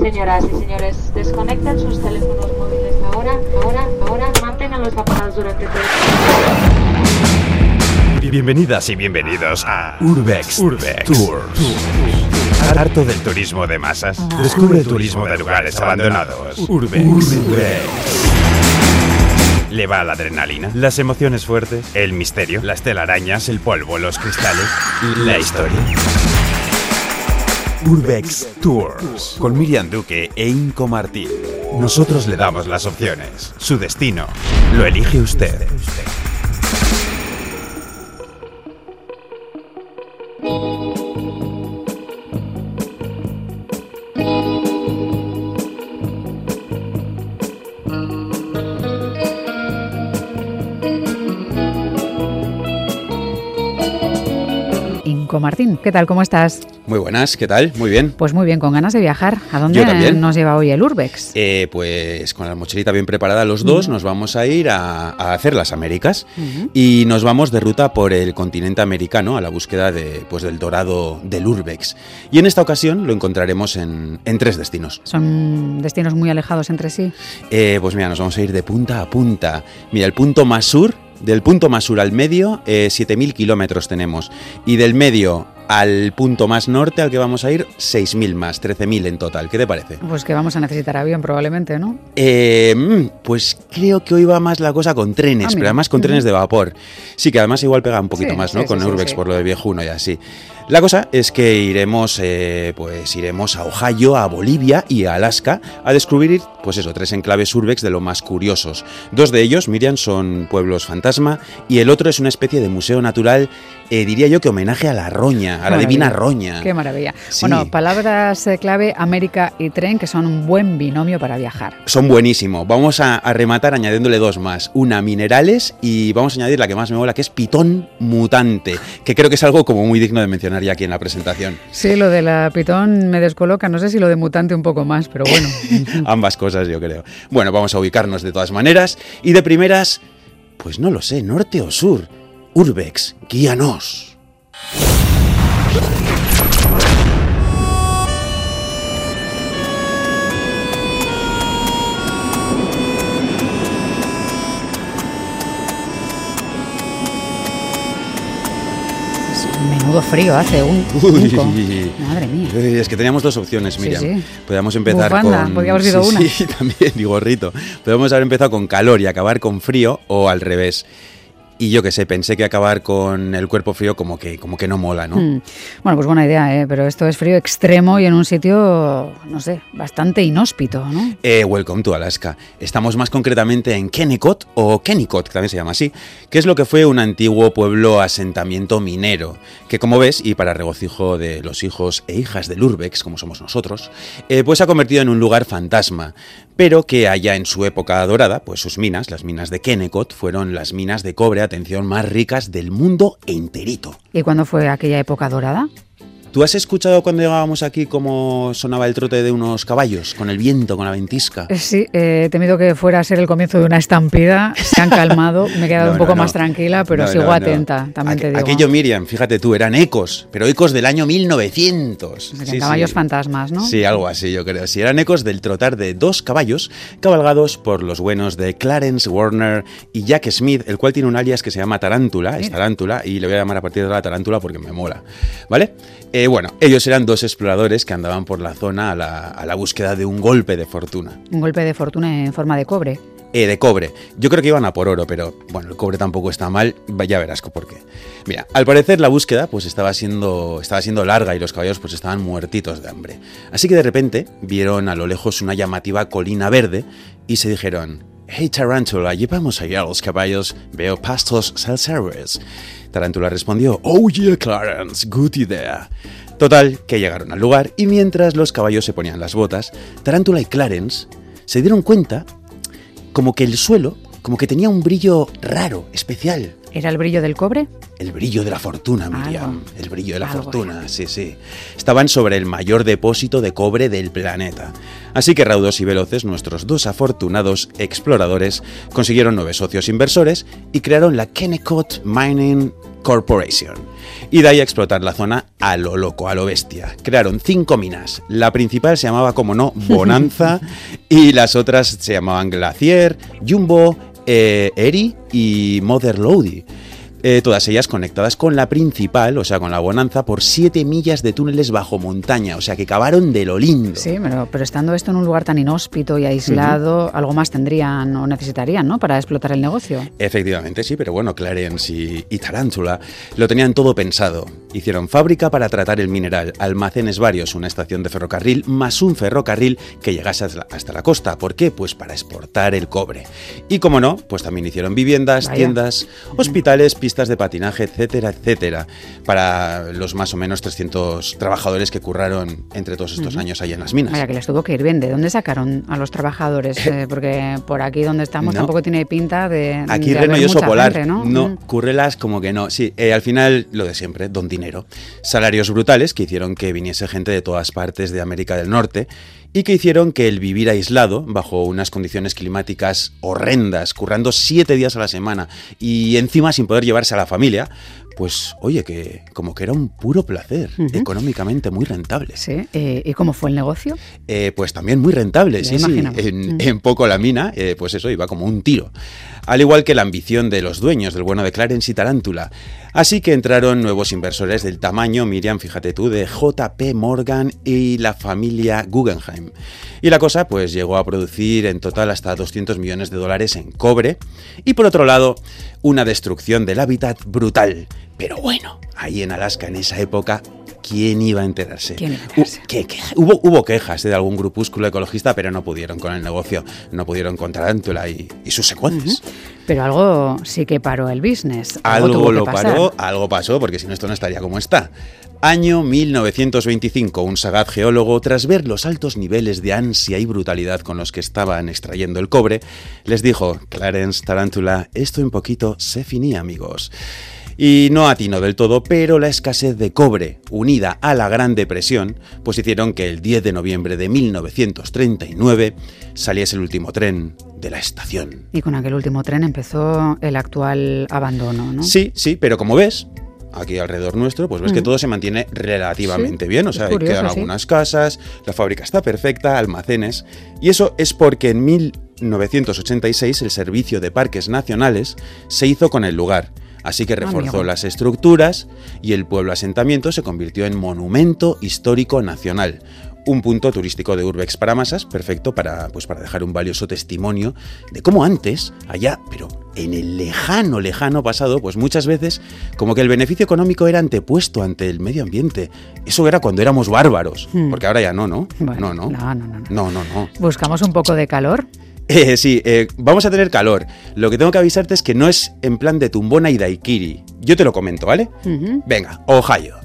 Señoras y señores, desconecten sus teléfonos móviles ahora, ahora, ahora. Manténganlos apagados durante todo el Bienvenidas y bienvenidos a Urbex, Urbex Tours. Harto del turismo de masas. Descubre el turismo de lugares abandonados. Urbex. Le va la adrenalina, las emociones fuertes, el misterio, las telarañas, el polvo, los cristales, la historia. Urbex Tours con Miriam Duque e Inco Martín. Nosotros le damos las opciones. Su destino lo elige usted. ¿Qué tal? ¿Cómo estás? Muy buenas, ¿qué tal? Muy bien. Pues muy bien, con ganas de viajar. ¿A dónde nos lleva hoy el Urbex? Eh, pues con la mochilita bien preparada los dos nos vamos a ir a, a hacer las Américas y nos vamos de ruta por el continente americano a la búsqueda de, pues, del dorado del Urbex. Y en esta ocasión lo encontraremos en, en tres destinos. Son destinos muy alejados entre sí. Eh, pues mira, nos vamos a ir de punta a punta. Mira, el punto más sur, del punto más sur al medio, eh, 7.000 kilómetros tenemos. Y del medio al punto más norte al que vamos a ir, 6.000 más, 13.000 en total. ¿Qué te parece? Pues que vamos a necesitar avión probablemente, ¿no? Eh, mm, pues creo que hoy va más la cosa con trenes, Ah, pero además con trenes de vapor. Sí, que además igual pega un poquito Sí, más, ¿no? sí, con sí, Urbex por lo de viejuno y así. La cosa es que iremos, eh, pues iremos a Ohio, a Bolivia y a Alaska a descubrir, pues eso, tres enclaves Urbex de lo más curiosos. Dos de ellos, Miriam, son pueblos fantasma y el otro es una especie de museo natural, eh, diría yo que homenaje a la roña, a la divina roña. Qué maravilla. Sí. Bueno, palabras eh, clave, América y tren, que son un buen binomio para viajar. Son buenísimos. Vamos a, a rematar añadiéndole dos más. Una, minerales, y vamos a añadir la que más me mola, que es pitón mutante, que creo que es algo como muy digno de mencionar ya aquí en la presentación. Sí, lo de la pitón me descoloca, no sé si lo de mutante un poco más, pero bueno. Ambas cosas, yo creo. Bueno, vamos a ubicarnos de todas maneras. Y de primeras, pues no lo sé, norte o sur. Urbex, guíanos. Menudo frío hace un Uy. Madre mía. Es que teníamos dos opciones, Sí, Miriam. sí. Podíamos empezar Bufanda, con. podía haber sido sí, una. Sí, también, y gorrito. Podemos haber empezado con calor y acabar con frío, o al revés. Y yo qué sé, pensé que acabar con el cuerpo frío como que, como que no mola, ¿no? Mm. Bueno, pues buena idea, ¿eh? pero esto es frío extremo y en un sitio, no sé, bastante inhóspito, ¿no? Eh, welcome to Alaska. Estamos más concretamente en Kennecott, o Kennecott, que también se llama así, que es lo que fue un antiguo pueblo asentamiento minero, que como ves, y para regocijo de los hijos e hijas del Urbex, como somos nosotros, eh, pues se ha convertido en un lugar fantasma, pero que allá en su época dorada, pues sus minas, las minas de Kennecott, fueron las minas de cobre, atención, más ricas del mundo enterito. ¿Y cuándo fue aquella época dorada? ¿Tú has escuchado cuando llegábamos aquí cómo sonaba el trote de unos caballos, con el viento, con la ventisca? Eh, Sí, eh, he temido que fuera a ser el comienzo de una estampida. Se han calmado, me he quedado No, un poco no, más tranquila, pero No, sigo atenta, también Aqu- te digo. Aquello, Miriam, fíjate tú, eran ecos, pero ecos del año 1900. O sea, que caballos fantasmas, ¿no? Sí, algo así, yo creo. Sí, eran ecos del trotar de dos caballos cabalgados por los buenos de Clarence Warner y Jack Smith, el cual tiene un alias que se llama Tarántula, es. Tarántula, y le voy a llamar a partir de ahora Tarántula porque me mola. ¿Vale? Eh, bueno, ellos eran dos exploradores que andaban por la zona a la, a la búsqueda de un golpe de fortuna. Un golpe de fortuna en forma de cobre. Eh, de cobre. Yo creo que iban a por oro, pero bueno, el cobre tampoco está mal, ya verás por qué. Mira, al parecer la búsqueda pues estaba siendo, estaba siendo larga y los caballos pues estaban muertitos de hambre. Así que de repente vieron a lo lejos una llamativa colina verde y se dijeron, Hey Tarantula, llevamos allá los caballos, veo pastos self-service. Tarantula respondió, Oh yeah Clarence, good idea. Total, que llegaron al lugar y mientras los caballos se ponían las botas, Tarantula y Clarence se dieron cuenta como que el suelo, como que tenía un brillo raro, especial. ¿Era el brillo del cobre? El brillo de la fortuna, Miriam. El brillo de la Algo fortuna, sí, sí. Estaban sobre el mayor depósito de cobre del planeta. Así que raudos y veloces, nuestros dos afortunados exploradores consiguieron nueve socios inversores y crearon la Kennecott Mining Corporation. y de ahí a explotar la zona a lo loco, a lo bestia. Crearon cinco minas. La principal se llamaba, como no, Bonanza y las otras se llamaban Glacier, Jumbo, eh, Eri y Mother Lodi. Eh, todas ellas conectadas con la principal, o sea, con la Bonanza, por 7 millas de túneles bajo montaña, o sea, que cavaron de lo lindo. Sí, pero, pero estando esto en un lugar tan inhóspito y aislado, algo más tendrían o necesitarían, ¿no? Para explotar el negocio. Efectivamente, sí, pero bueno, Clarence y, y Tarántula lo tenían todo pensado. Hicieron fábrica para tratar el mineral, almacenes varios, una estación de ferrocarril, más un ferrocarril que llegase hasta la, hasta la costa. ¿Por qué? Pues para exportar el cobre. Y como no, pues también hicieron viviendas, Vaya. tiendas, hospitales, pistas de patinaje, etcétera, etcétera, para los más o menos 300 trabajadores que curraron entre todos estos años ahí en las minas. Vaya, que les tuvo que ir bien. ¿De dónde sacaron a los trabajadores? Eh, porque por aquí donde estamos No. tampoy tiene pinta de. Aquí de Reno y Oso Polar. gente, ¿no? no, Mm. currelas como que no. Sí, eh, al final lo de siempre, don dinero. Salarios brutales que hicieron que viniese gente de todas partes de América del Norte y que hicieron que el vivir aislado, bajo unas condiciones climáticas horrendas, currando siete días a la semana y encima sin poder llevarse a la familia, pues oye, que como que era un puro placer, económicamente muy rentable. Sí. eh, ¿Y cómo fue el negocio? Eh, pues también muy rentable, Ya sí, Mm. en poco la mina, eh, pues eso, iba como un tiro. Al igual que la ambición de los dueños del bueno de Clarence y Tarántula. Así que entraron nuevos inversores del tamaño, Miriam, fíjate tú, de JP Morgan y la familia Guggenheim. Y la cosa, pues llegó a producir en total hasta 200 millones de dólares en cobre. Y por otro lado, una destrucción del hábitat brutal. Pero bueno, ahí en Alaska en esa época, ¿quién iba a enterarse? ¿Quién enterarse? ¿Qué, qué? Hubo, hubo quejas de algún grupúsculo ecologista, pero no pudieron con el negocio, no pudieron con Tarántula y, y sus secuaces. Pero algo sí que paró el business. Algo tuvo que lo pasar. paró, algo pasó, porque si no esto no estaría como está. Año 1925, un sagaz geólogo, tras ver los altos niveles de ansia y brutalidad con los que estaban extrayendo el cobre, les dijo, Clarence Tarántula, esto un poquito se finía, amigos. Y no atinó del todo, pero la escasez de cobre, unida a la Gran Depresión, pues hicieron que el 10 de noviembre de 1939 saliese el último tren de la estación. Y con aquel último tren empezó el actual abandono, ¿no? Sí, sí, pero como ves, aquí alrededor nuestro, pues ves que Mm. todo se mantiene relativamente Sí, bien. O sea, curioso, quedan sí. algunas casas, la fábrica está perfecta, almacenes. Y eso es porque en 1986 el Servicio de Parques Nacionales se hizo con el lugar. Así que reforzó Amigo. las estructuras y el pueblo asentamiento se convirtió en monumento histórico nacional. Un punto turístico de Urbex para masas, perfecto para, pues, para dejar un valioso testimonio de cómo antes, allá, pero en el lejano, lejano pasado, pues muchas veces como que el beneficio económico era antepuesto ante el medio ambiente. Eso era cuando éramos bárbaros, Hmm. porque ahora ya no, ¿no? Bueno, no, no. no, no, no, no. No, no, no. Buscamos un poco de calor. Eh, sí, eh, vamos a tener calor. Lo que tengo que avisarte es que no es en plan de tumbona y daiquiri. Yo te lo comento, ¿vale? Venga, Ohio.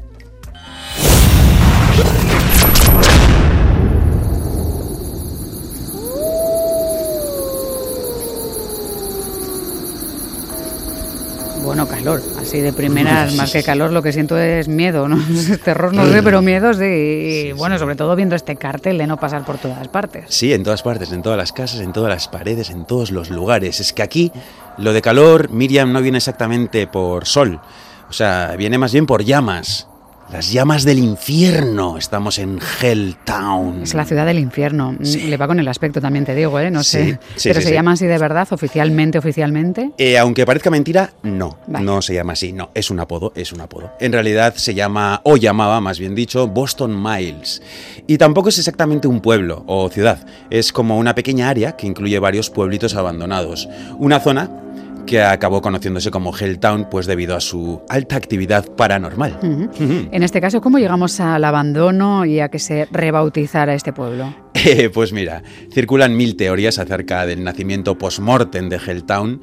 Bueno, calor. Así de primeras, más que calor, lo que siento es miedo, ¿no? Terror no sé, pero miedo sí. Y bueno, sobre todo viendo este cartel de no pasar por todas partes. Sí, en todas partes, en todas las casas, en todas las paredes, en todos los lugares. Es que aquí lo de calor, Miriam, no viene exactamente por sol. O sea, viene más bien por llamas. Las llamas del infierno. Estamos en Helltown. Es la ciudad del infierno. Mm, Sí. Le va con el aspecto también, te digo, ¿eh? No Sí, sé. sí, pero se llama así de verdad, oficialmente, oficialmente. Eh, aunque parezca mentira, no, Vale. no se llama así, no, es un apodo, es un apodo. En realidad se llama, o llamaba más bien dicho, Boston Miles. Y tampoco es exactamente un pueblo o ciudad, es como una pequeña área que incluye varios pueblitos abandonados. Una zona que acabó conociéndose como Helltown, pues debido a su alta actividad paranormal. En este caso, ¿cómo llegamos al abandono y a que se rebautizara este pueblo? Eh, pues mira, circulan mil teorías acerca del nacimiento post-mortem de Helltown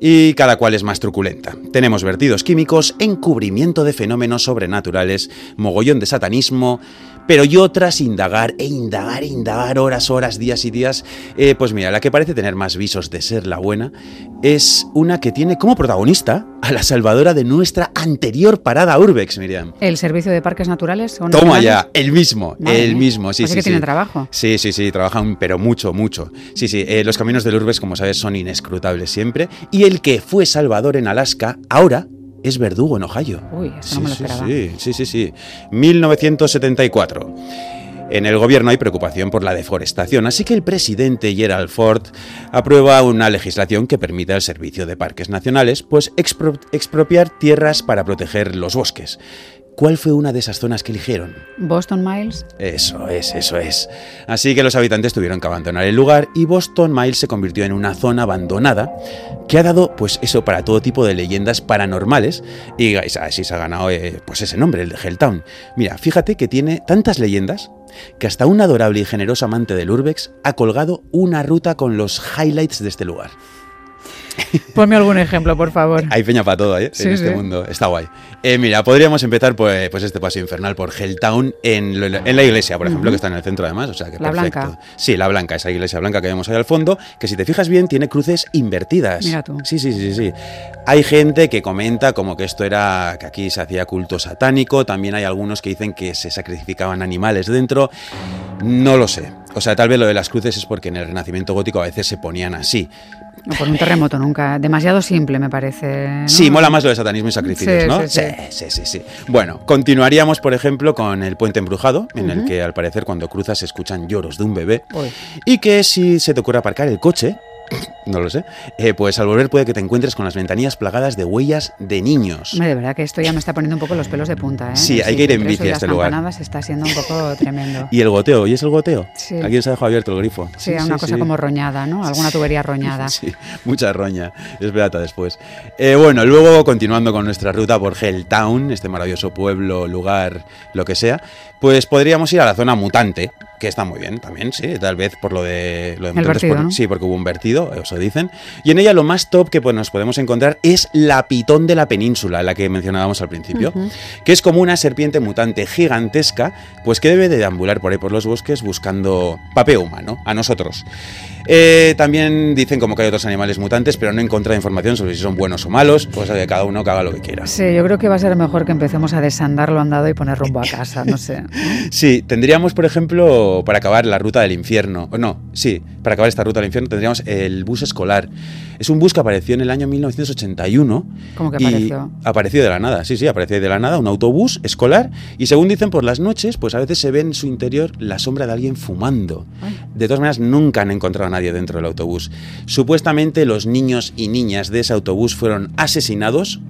y cada cual es más truculenta. Tenemos vertidos químicos, encubrimiento de fenómenos sobrenaturales, mogollón de satanismo, pero yo tras indagar e indagar e indagar horas, horas, días y días, eh, pues mira, la que parece tener más visos de ser la buena es una que tiene como protagonista a la salvadora de nuestra anterior parada Urbex, Miriam. ¿El Servicio de Parques Naturales? son Toma nacionales? ya, el mismo, Madre el mismo, sí, Así sí. que sí. tienen trabajo. Sí, sí, sí, trabajan, pero mucho, mucho. Sí, sí, eh, los caminos del Urbes, como sabes, son inescrutables siempre. Y el que fue Salvador en Alaska, ahora es verdugo en Ohio. Uy, eso no me lo sí, esperaba. sí, sí, sí, sí. 1974. En el gobierno hay preocupación por la deforestación, así que el presidente Gerald Ford aprueba una legislación que permite al Servicio de Parques Nacionales pues expro- expropiar tierras para proteger los bosques. ¿Cuál fue una de esas zonas que eligieron? Boston Miles. Eso es, eso es. Así que los habitantes tuvieron que abandonar el lugar y Boston Miles se convirtió en una zona abandonada que ha dado, pues eso, para todo tipo de leyendas paranormales y así se ha ganado, eh, pues ese nombre, el de Helltown. Mira, fíjate que tiene tantas leyendas que hasta un adorable y generoso amante del Urbex ha colgado una ruta con los highlights de este lugar. Ponme algún ejemplo, por favor. Hay peña para todo, ¿eh? Sí, en este sí. mundo. Está guay. Eh, mira, podríamos empezar pues, pues este paseo infernal por Helltown en, lo- en la iglesia, por ejemplo, que está en el centro además. O sea, que La perfecto. blanca. Sí, la blanca, esa iglesia blanca que vemos ahí al fondo, que si te fijas bien tiene cruces invertidas. Mira tú. Sí, sí, sí, sí. Hay gente que comenta como que esto era, que aquí se hacía culto satánico. También hay algunos que dicen que se sacrificaban animales dentro. No lo sé. O sea, tal vez lo de las cruces es porque en el Renacimiento gótico a veces se ponían así. No, por un terremoto nunca. Demasiado simple, me parece. ¿no? Sí, mola más lo de satanismo y sacrificios, Sí, ¿no? sí, sí. sí, sí, sí. Bueno, continuaríamos, por ejemplo, con el puente embrujado, en el que al parecer cuando cruzas se escuchan lloros de un bebé. Uy. Y que si se te ocurre aparcar el coche, no lo sé, eh, pues al volver puede que te encuentres con las ventanillas plagadas de huellas de niños. Hombre, de verdad que esto ya me está poniendo un poco los pelos de punta, ¿eh? Sí, hay que ir en bici y a las este lugar. campanadas está siendo un poco tremendo. Y el goteo, ¿oyes el goteo? Sí. Alguien se ha dejado abierto el grifo. Sí, una cosa como roñada, ¿no? Alguna tubería roñada. Sí, mucha roña. Espérate después. Eh, bueno, luego continuando con nuestra ruta por Helltown, este maravilloso pueblo, lugar, lo que sea, pues podríamos ir a la zona mutante, que está muy bien también, sí, tal vez por lo de, lo de mutantes, vertido, por- ¿no? Sí, porque hubo un vertido, eso dicen. Y en ella lo más top que pues, nos podemos encontrar es la pitón de la península, la que mencionábamos al principio, que es como una serpiente mutante gigantesca, pues que debe de deambular por ahí por los bosques buscando papel humano, a nosotros. Eh, también dicen como que hay otros animales mutantes, pero no he encontrado información sobre si son buenos o malos, cosa que cada uno que haga lo que quiera. Sí, yo creo que va a ser mejor que empecemos a desandar lo andado y poner rumbo a casa, no sé. Sí, tendríamos, por ejemplo, para acabar la ruta del infierno, o no, sí, para acabar esta ruta del infierno tendríamos el bus escolar. Es un bus que apareció en el año 1981. ¿Cómo que y apareció? Apareció de la nada, sí, sí, apareció de la nada, un autobús escolar, y según dicen por las noches, pues a veces se ve en su interior la sombra de alguien fumando. Ay. De todas maneras, nunca han encontrado a nadie dentro del autobús. Supuestamente los niños y niñas de ese autobús fueron asesinados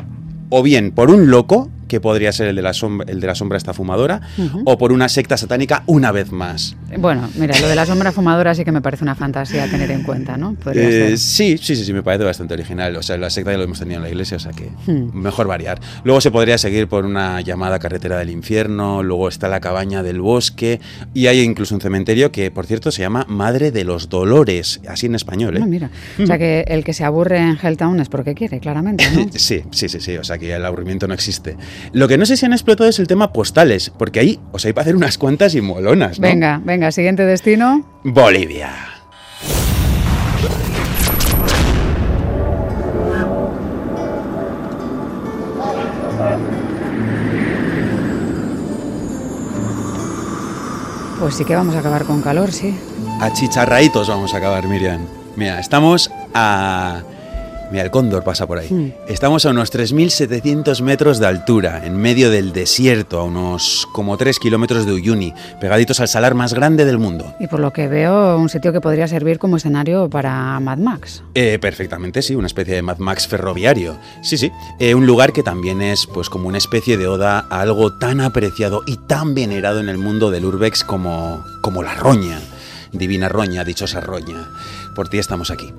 o bien por un loco, que podría ser el de la sombra, el de la sombra esta fumadora, o por una secta satánica una vez más. Bueno, mira, lo de la sombra fumadora sí que me parece una fantasía a tener en cuenta, ¿no? Eh, sí, sí, sí, sí, me parece bastante original. O sea, la secta ya lo hemos tenido en la iglesia, o sea que Hmm. mejor variar. Luego se podría seguir por una llamada carretera del infierno, luego está la cabaña del bosque, y hay incluso un cementerio que, por cierto, se llama Madre de los Dolores, así en español, ¿eh? No, mira. O sea que el que se aburre en Helltown es porque quiere, claramente, ¿no? Sí, sí, sí, sí, o sea que el aburrimiento no existe. Lo que no sé si han explotado es el tema postales, porque ahí, o sea, hay para hacer unas cuantas y molonas, ¿no? Venga, venga, siguiente destino. Bolivia. Pues sí que vamos a acabar con calor, sí. A chicharraitos vamos a acabar, Miriam. Mira, estamos a... Mira, el cóndor pasa por ahí. Hmm. Estamos a unos 3.700 metros de altura, en medio del desierto, a unos como 3 kilómetros de Uyuni, pegaditos al salar más grande del mundo. Y por lo que veo, un sitio que podría servir como escenario para Mad Max. Eh, perfectamente, sí, una especie de Mad Max ferroviario. Sí, sí, eh, un lugar que también es pues como una especie de oda a algo tan apreciado y tan venerado en el mundo del urbex como, como la roña. Divina roña, dichosa roña. Por ti estamos aquí.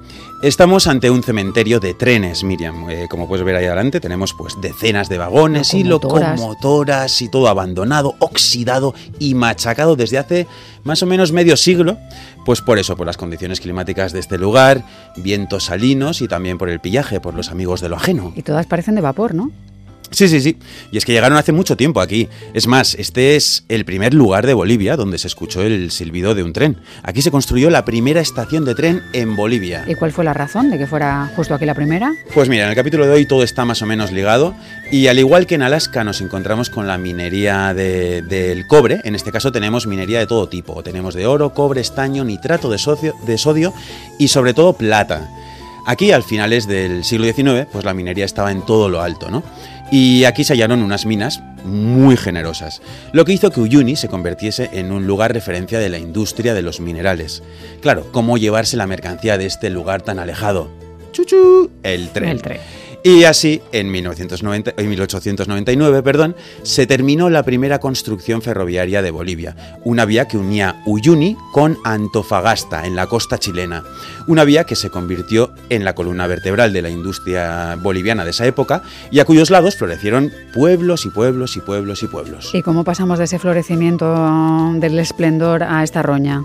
Estamos ante un cementerio de trenes, Miriam. Eh, como puedes ver ahí adelante, tenemos pues decenas de vagones y Locomotoras. locomotoras y todo abandonado, oxidado y machacado desde hace más o menos medio siglo. Pues por eso, por las condiciones climáticas de este lugar, vientos salinos y también por el pillaje, por los amigos de lo ajeno. Y todas parecen de vapor, ¿no? Sí, sí, sí. Y es que llegaron hace mucho tiempo aquí. Es más, este es el primer lugar de Bolivia donde se escuchó el silbido de un tren. Aquí se construyó la primera estación de tren en Bolivia. ¿Y cuál fue la razón de que fuera justo aquí la primera? Pues mira, en el capítulo de hoy todo está más o menos ligado y al igual que en Alaska nos encontramos con la minería de- del cobre, en este caso tenemos minería de todo tipo. Tenemos de oro, cobre, estaño, nitrato de, socio- de sodio y sobre todo plata. Aquí, al finales del siglo XIX, pues la minería estaba en todo lo alto, ¿no? Y aquí se hallaron unas minas muy generosas, lo que hizo que Uyuni se convirtiese en un lugar referencia de la industria de los minerales. Claro, ¿cómo llevarse la mercancía de este lugar tan alejado? ¡Chuchu! El tren. El tren. Y así, en, 1990, en 1899, perdón, se terminó la primera construcción ferroviaria de Bolivia, una vía que unía Uyuni con Antofagasta, en la costa chilena, una vía que se convirtió en la columna vertebral de la industria boliviana de esa época y a cuyos lados florecieron pueblos y pueblos y pueblos y pueblos. ¿Y cómo pasamos de ese florecimiento del esplendor a esta roña?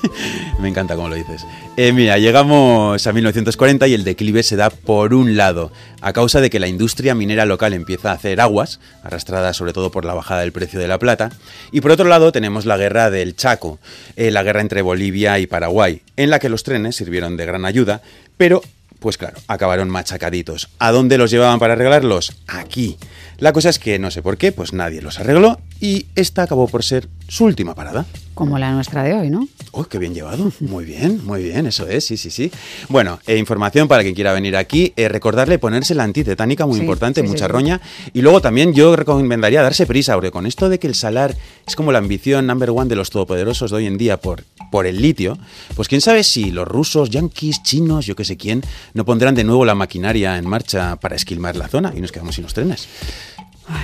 Me encanta cómo lo dices. Eh, mira, llegamos a 1940 y el declive se da por un lado, a causa de que la industria minera local empieza a hacer aguas, arrastrada sobre todo por la bajada del precio de la plata, y por otro lado tenemos la guerra del Chaco, eh, la guerra entre Bolivia y Paraguay, en la que los trenes sirvieron de gran ayuda, pero pues claro, acabaron machacaditos. ¿A dónde los llevaban para arreglarlos? Aquí. La cosa es que no sé por qué, pues nadie los arregló y esta acabó por ser su última parada. Como la nuestra de hoy, ¿no? ¡Oh, qué bien llevado! Muy bien, muy bien, eso es, sí, sí, sí. Bueno, eh, información para quien quiera venir aquí, eh, recordarle ponerse la antitetánica, muy Sí, importante, sí, mucha sí. roña. Y luego también yo recomendaría darse prisa, porque con esto de que el salar es como la ambición number one de los todopoderosos de hoy en día por, por el litio, pues quién sabe si los rusos, yanquis, chinos, yo qué sé quién, no pondrán de nuevo la maquinaria en marcha para esquilmar la zona y nos quedamos sin los trenes.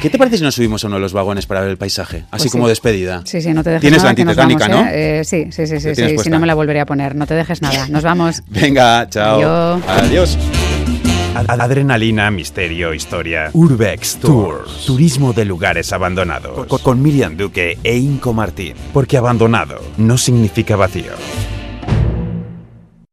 ¿Qué te parece si nos subimos a uno de los vagones para ver el paisaje? Así Pues como sí. despedida. Sí, sí, no te dejes Tienes nada. la que nos antitetánica, vamos, ¿no? ¿eh? Eh, sí, sí, sí, sí, ¿La tienes sí, si no me la volveré a poner. No te dejes nada. Nos vamos. Venga, chao. Adiós. Adiós. Adrenalina, misterio, historia. Urbex Tours. Turismo de lugares abandonados. Con, con Miriam Duque e Inco Martín. Porque abandonado no significa vacío.